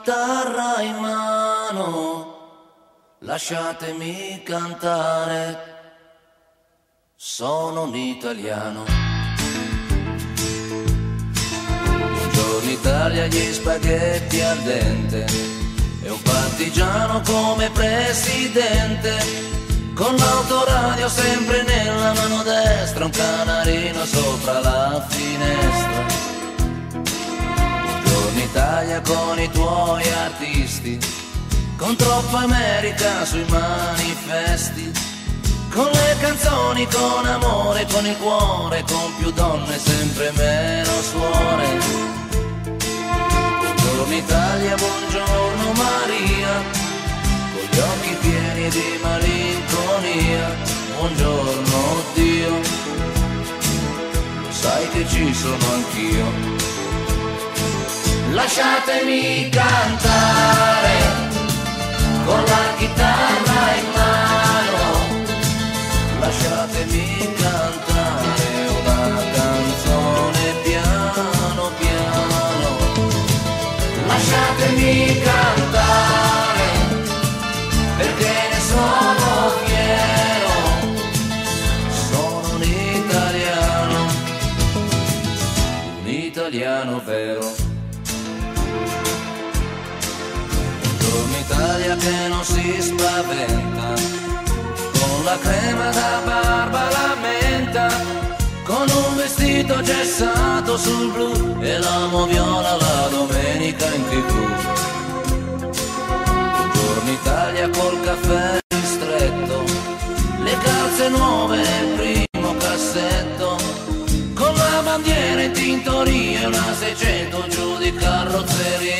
chitarra in mano, lasciatemi cantare. Sono un italiano. Buongiorno Italia, gli spaghetti al dente. E un partigiano come presidente. Con l'autoradio sempre nella mano destra, un canarino sopra la finestra Italia con i tuoi artisti, con troppa America sui manifesti, con le canzoni, con amore, con il cuore, con più donne, sempre meno suore. Buongiorno Italia, buongiorno Maria, con gli occhi pieni di malinconia, buongiorno Dio, sai che ci sono anch'io lasciatemi cantare con la chitarra in mano, lasciatemi cantare una canzone piano piano, lasciatemi cantare Che non si spaventa, con la crema da barba la menta, con un vestito gessato sul blu e l'amo viola la domenica in tv. Buongiorno Italia col caffè ristretto, le calze nuove nel primo cassetto, con la bandiera in tintoria e una 600 giù di carrozzeria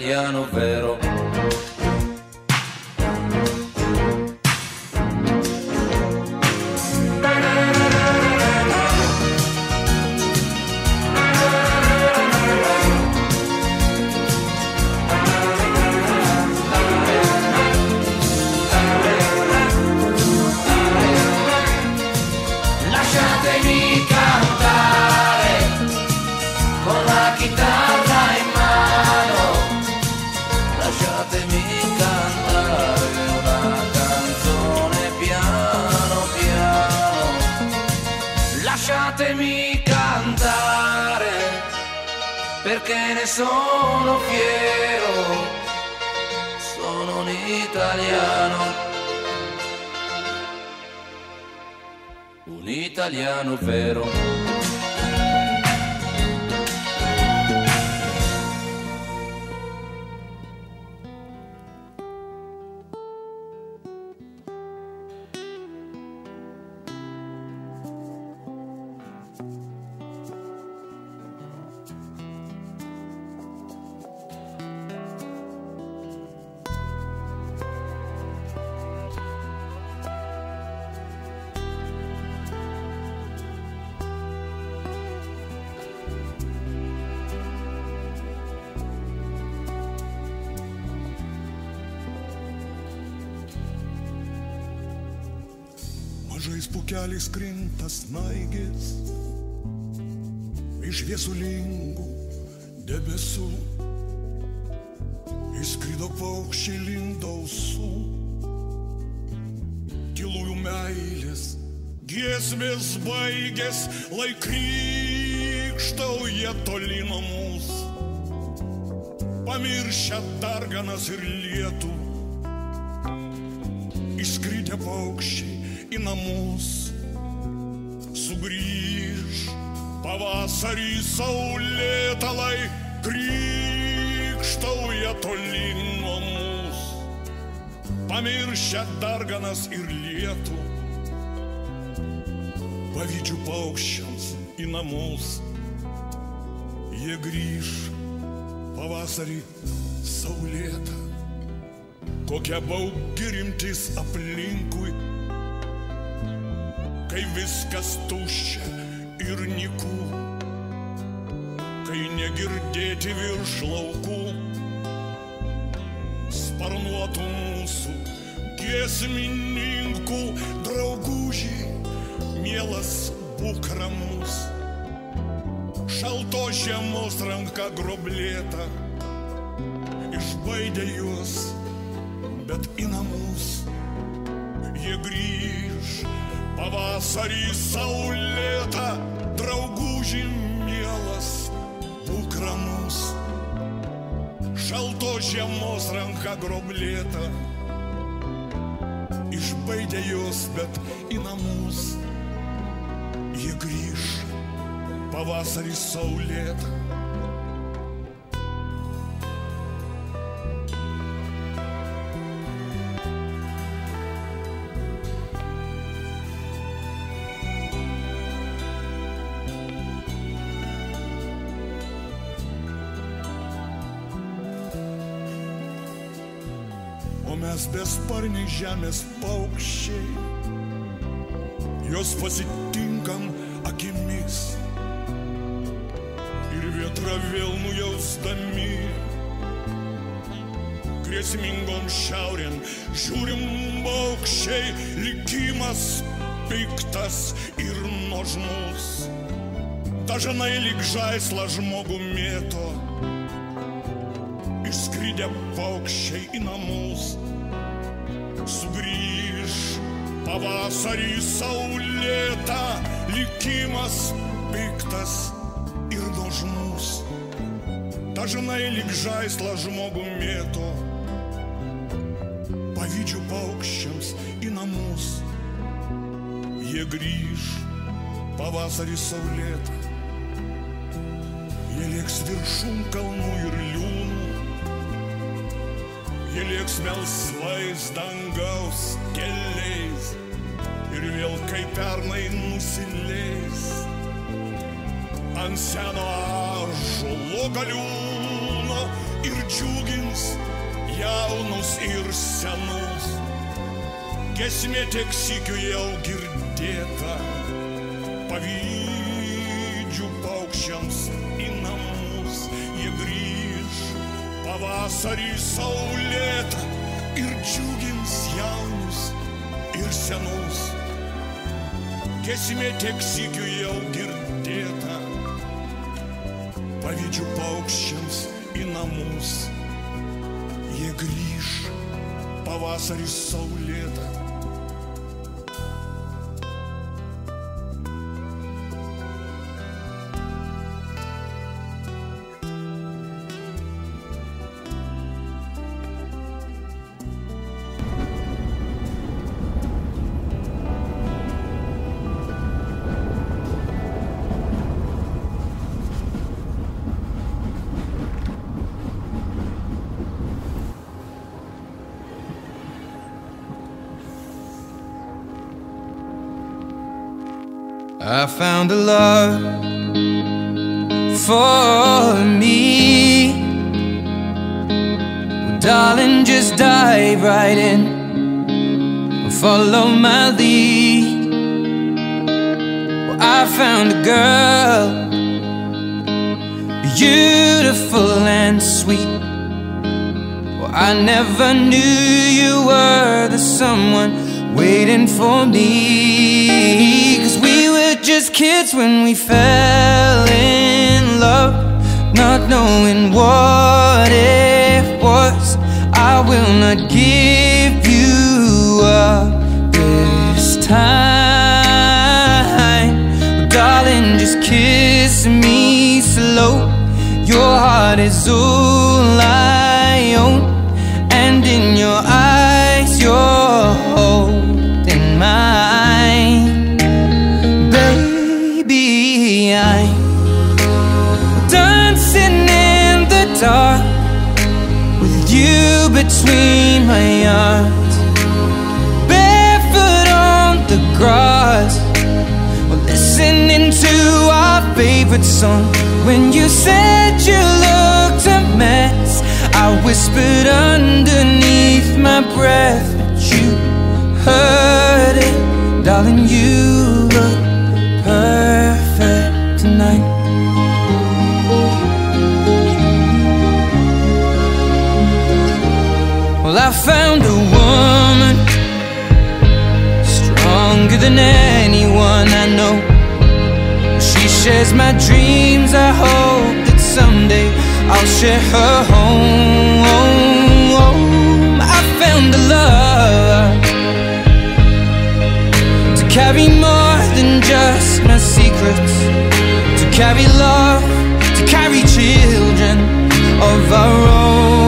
italiano vero. Italiano vero. Keliais krinta snaigės iš viesulingų debesų. Išskrido paukščiai lindausų, tylųjų meilės, giesmės baigės, laikrykštauja toli nuo mūsų. Pamiršę darganas ir lietų, išskridę paukščiai namus. Pavasarį saulėtalai krikštau jie toli nuo mūsų, pamiršę darganas ir lietų, pavydžių paukščiams į namus, jie grįž pavasarį saulėtą, kokia baugi rimtis aplinkui, kai viskas tuščia ir nikų kai negirdėti virš laukų sparnuotų mūsų giesmininkų draugužiai, mielas būk ramus, šalto žiemos ranka groblėta, išbaidė juos, bet į namus jie grįž pavasarį saulėtą, draugužiai mielas būk ramus. Šalto žiemos ranka groblėta, išbaidė jos, bet į namus jie grįž pavasarį saulėtą. Besparniai žemės paukščiai. Jos pasitinkam akimis ir vietra vėl nujausdami. Grėsmingom šiaurėn žiūrim paukščiai, likimas piktas ir nuožmus. Dažnai lyg žaisla žmogų mėto išskridę paukščiai į namus. Sugrįž pavasarį saulėta, likimas piktas ir nuožmus. Dažnai lyg žaisla žmogų mėto, pavydžių paukščiams į namus. Jie grįž pavasarį saulėta, jie lieks viršum kalnų ir liūnų. Jie lieks melsvais dangaus keliais ir vėl kaip pernai nusileis ant seno ažulo galiūno ir džiugins jaunus ir senus. Gesmė tiek sikių jau girdėta, pavydžių paukščiams į namus jie grįž pavasarį saulėtą ir džiugins jaunus ir senus. Gesmė tiek sikių jau girdėta, pavydžių paukščiams į namus. Jie grįž pavasarį saulėtą. I found a love for me. Well, darling, just dive right in. Follow my lead. Well, I found a girl, beautiful and sweet. Well, I never knew you were the someone waiting for me. Just kids when we fell in love, not knowing what it was. I will not give you up this time. Darling, just kiss me slow. Your heart is all favorite song. When you said you looked a mess, I whispered underneath my breath, but you heard it, darling. You look perfect tonight. Well, I found a woman stronger than anyone I know. Shares my dreams. I hope that someday I'll share her home. I found a love to carry more than just my secrets, to carry love, to carry children of our own.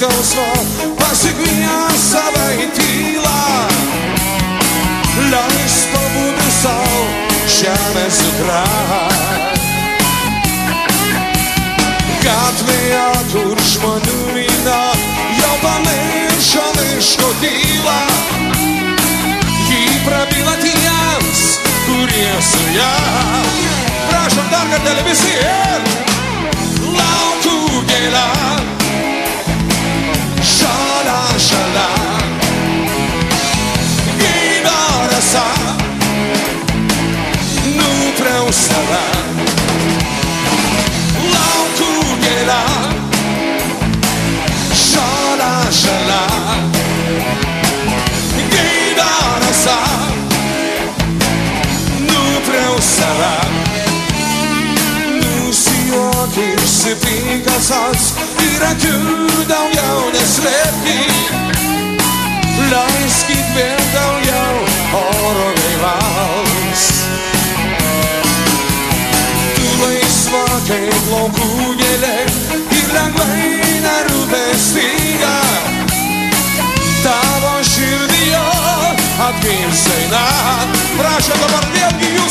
Skausmo pasikvija save į tylą. Leis pabūti savo žemės dukra. Gatvėje, kur žmonių vyna, jau pamiršo miško tylą. Jį prabyla tiems, kurie su ją. Prašom dar kartelį visi ir Oxalá Quem oraça Nunca usará Laucugueira Chora, xalá Quem oraça Nunca usará No Senhor que se fica sozinho Bir akıldan jag är släppig Långskigt väntar jag har dig vals Du är svaghet, långkugele Gilla mig när du bestiga Där var skyldig jag att vilsegna Прошу, добрый день,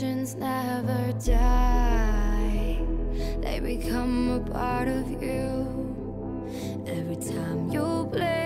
legends never die, they become a part of you every time you play.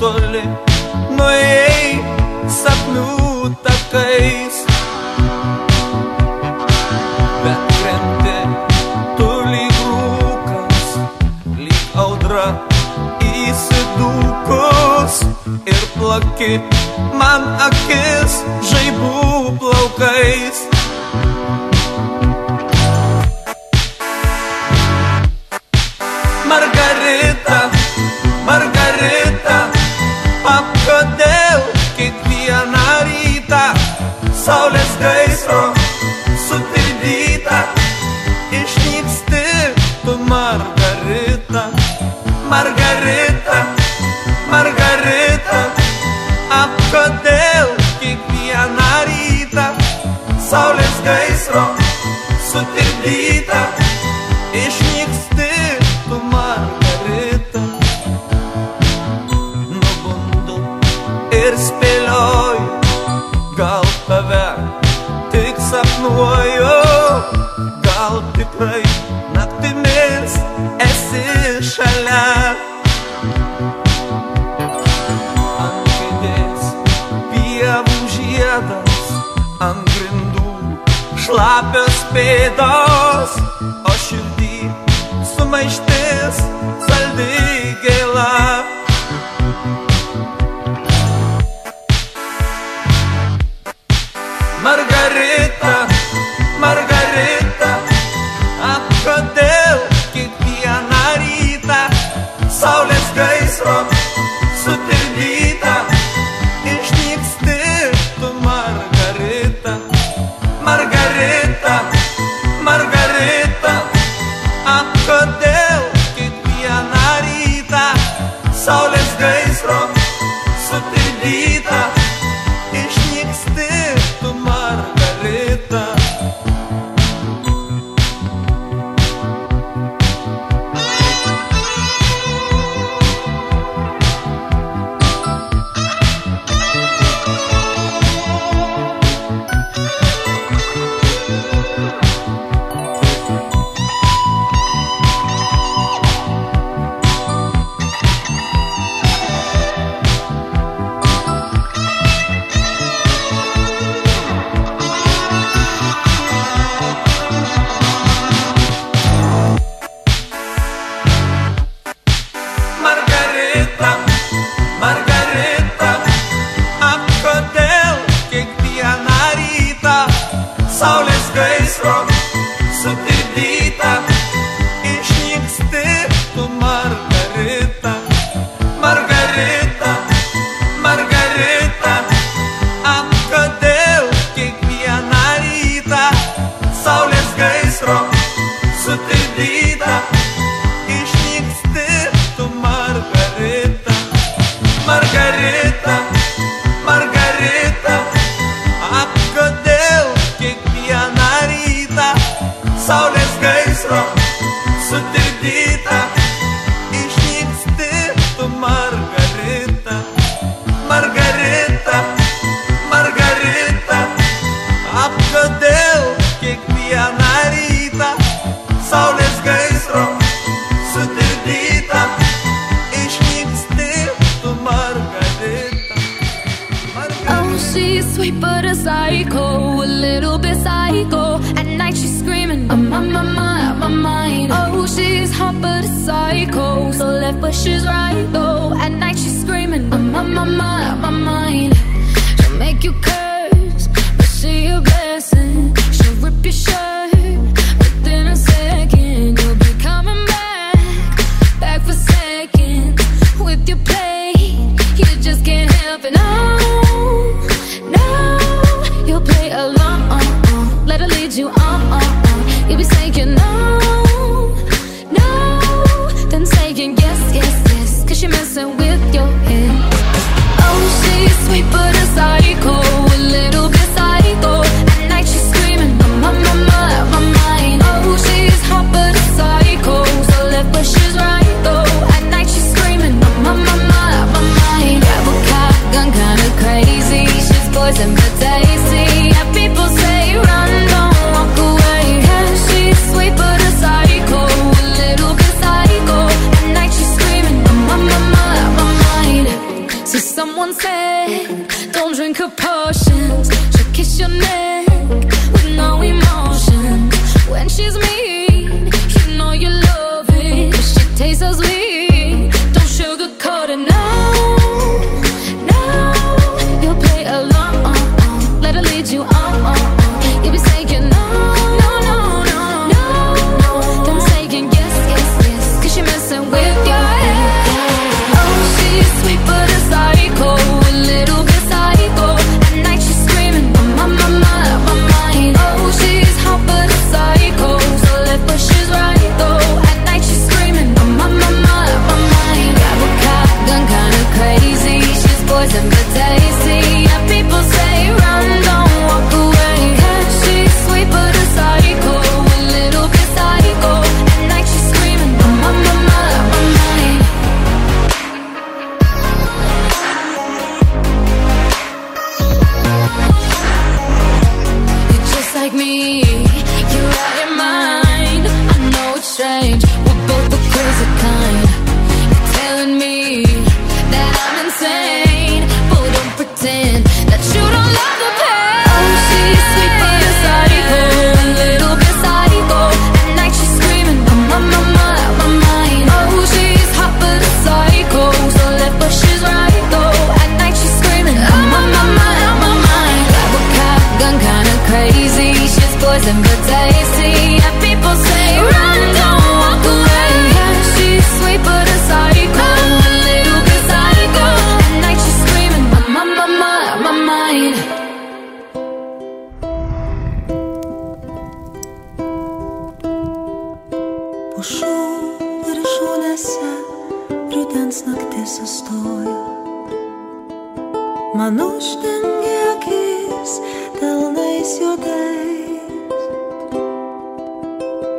toli nuėjai sapnų takais. Bet krenti tu lyg rūkas, lyg audra įsidūkus ir plaki man akis žaidimas. mais tenso soul is grace from Sudipita. she's right though. At night she's screaming I'm on my mind, on my mind. She'll make you curse But see a blessing. She'll rip your shirt Within a second You'll be coming back. Back for seconds With your play You just can't help it. Oh.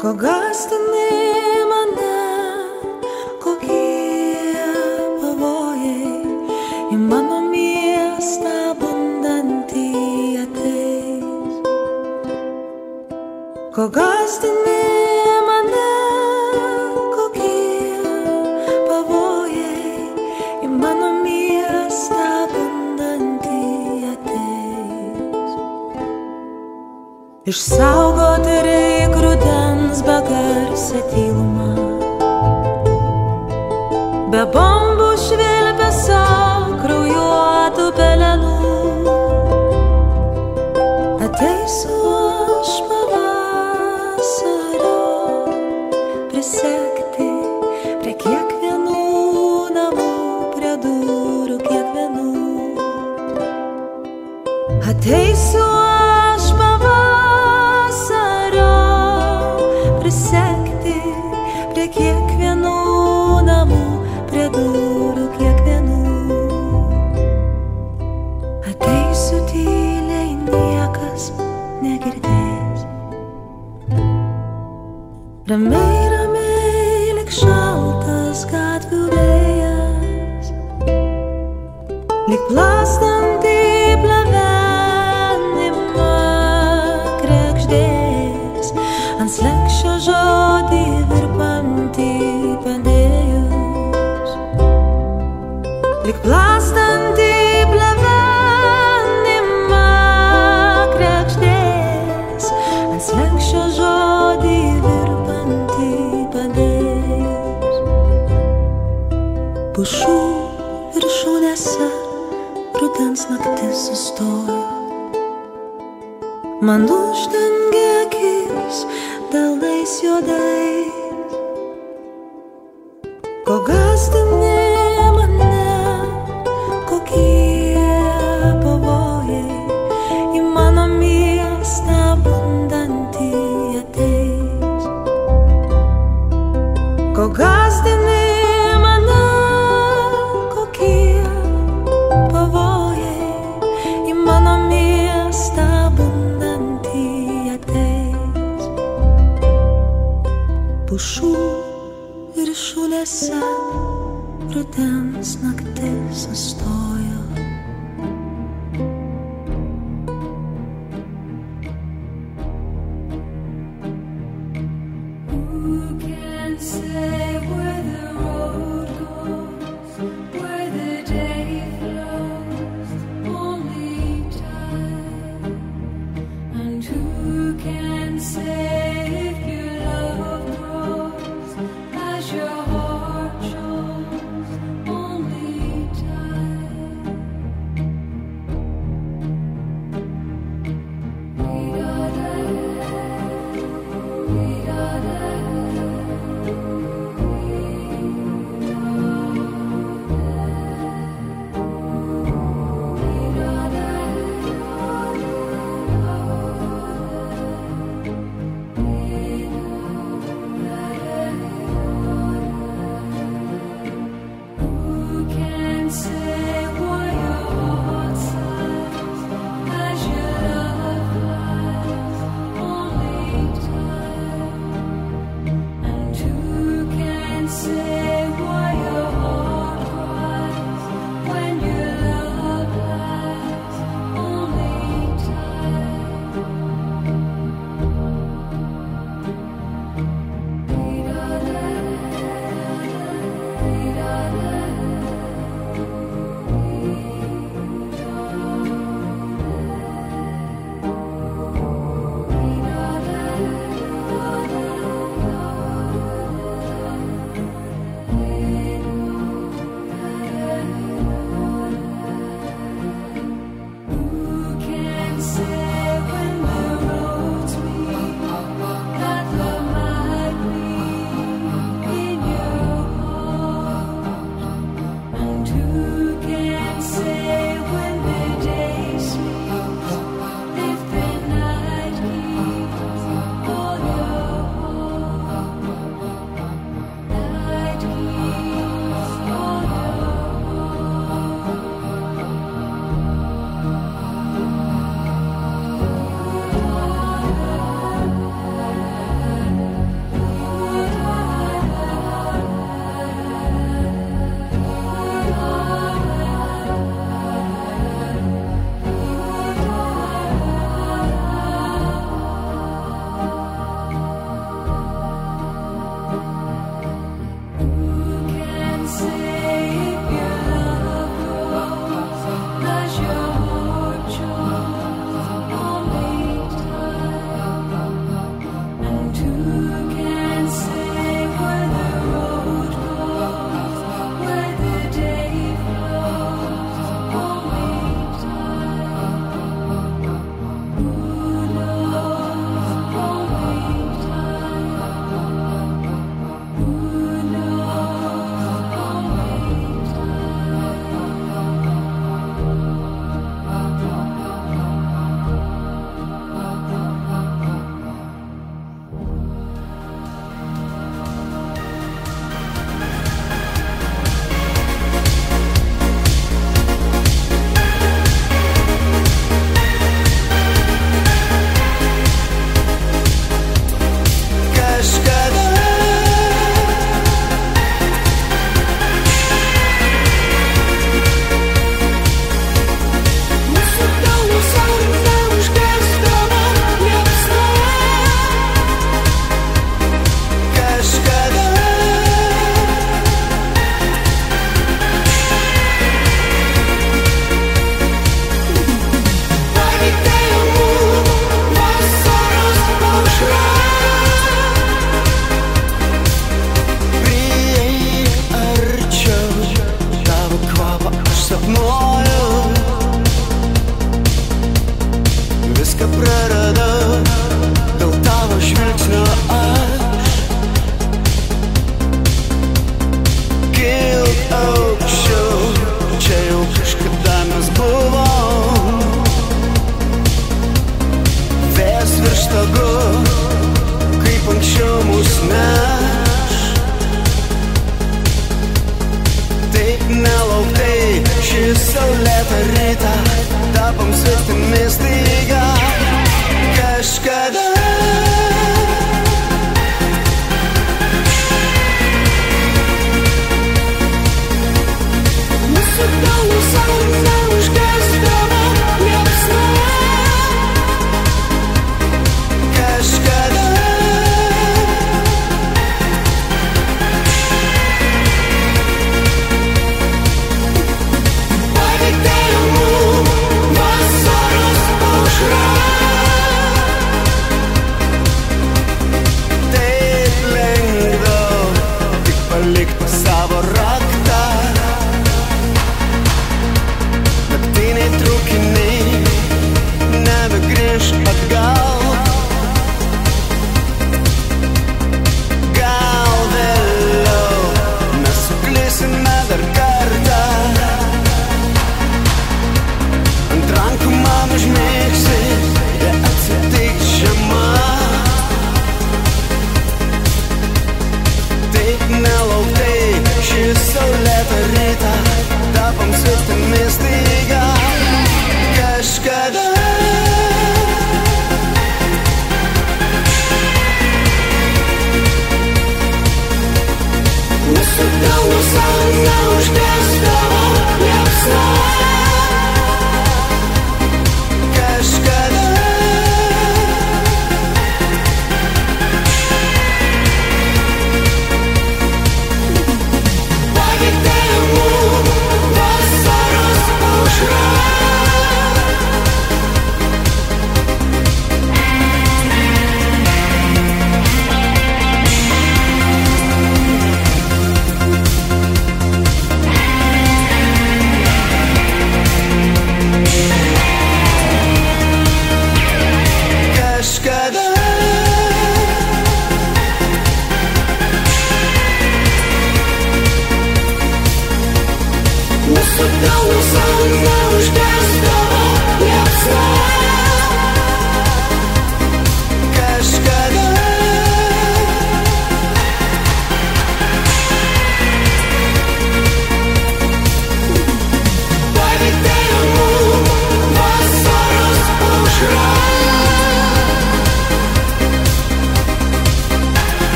ko gastini mane, kokie pavojai į mano miestą bandantį ateis. Ko gastini mane, kokie pavojai į mano miestą bandantį ateis. Išsaugoti reikia rudens vandens be garsę tylumą. Be bombų švilpesio kraujuotų pelenų. Ateisiu aš pavasario prisekti prie kiekvienų namų, prie durų kiekvienų. Ateisiu. Quando da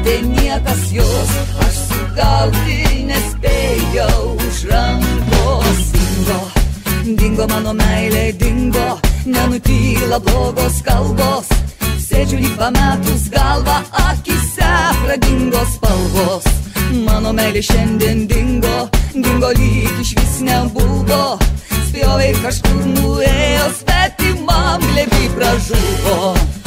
nematė niekas jos, aš sugauti nespėjau už rankos. Dingo, dingo mano meilė, dingo, nenutyla blogos kalbos. Sėdžiu į pametus galvą, akise pradingo spalvos. Mano meilė šiandien dingo, dingo lyg iš vis nebuvo. Spjovė kažkur nuėjo, svetimam levi pražuvo.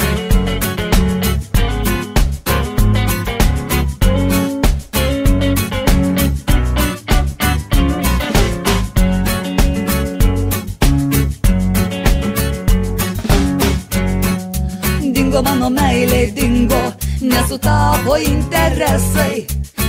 Nesutapo interesai.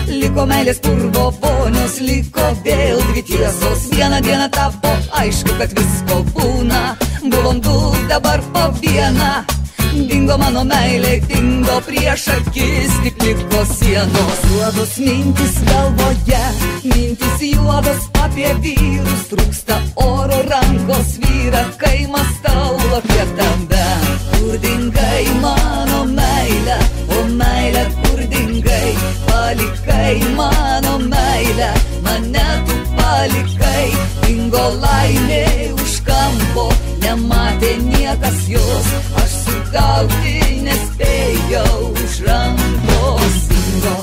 Liko meilės purvo ponios, liko vėl dvi tiesos. Vieną dieną tapo aišku, kad visko būna. Buvom du, dabar po vieną. Dingo mano meilė, dingo prieš akis, tik liko sienos. Juodos mintis galvoje, mintis juodos apie vyrus. Trūksta oro rankos vyra, kai mastau apie tave. Kur dingai mano meilė, o meilė kur dingai, palikai mano meilę, mane tu palikai, dingo laimė už kampo, nematė niekas jos, aš sugauti nespėjau už rankos. Dingo,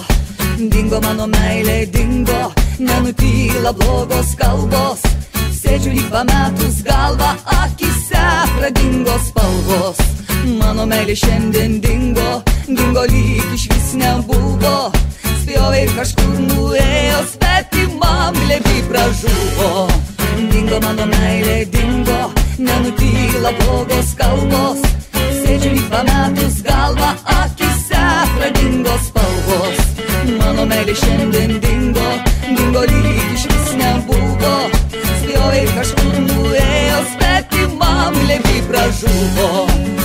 dingo mano meilė, dingo, nenutyla blogos kalbos. Sėdžiu lyg pametus galvą, akise pradingo spalvos. Mano meilė šiandien dingo, dingo lyg iš vis nebuvo. Spjovė ir kažkur nuėjo, spėti man glebi pražuvo. Dingo mano meilė, dingo, nenutyla blogos kalbos. Sėdžiu lyg pametus galvą, akise pradingo spalvos. Mano meilė šiandien dingo, dingo lyg iš vis nebuvo. Spjovė kažkur nuėjo, spėti man glebi pražuvo.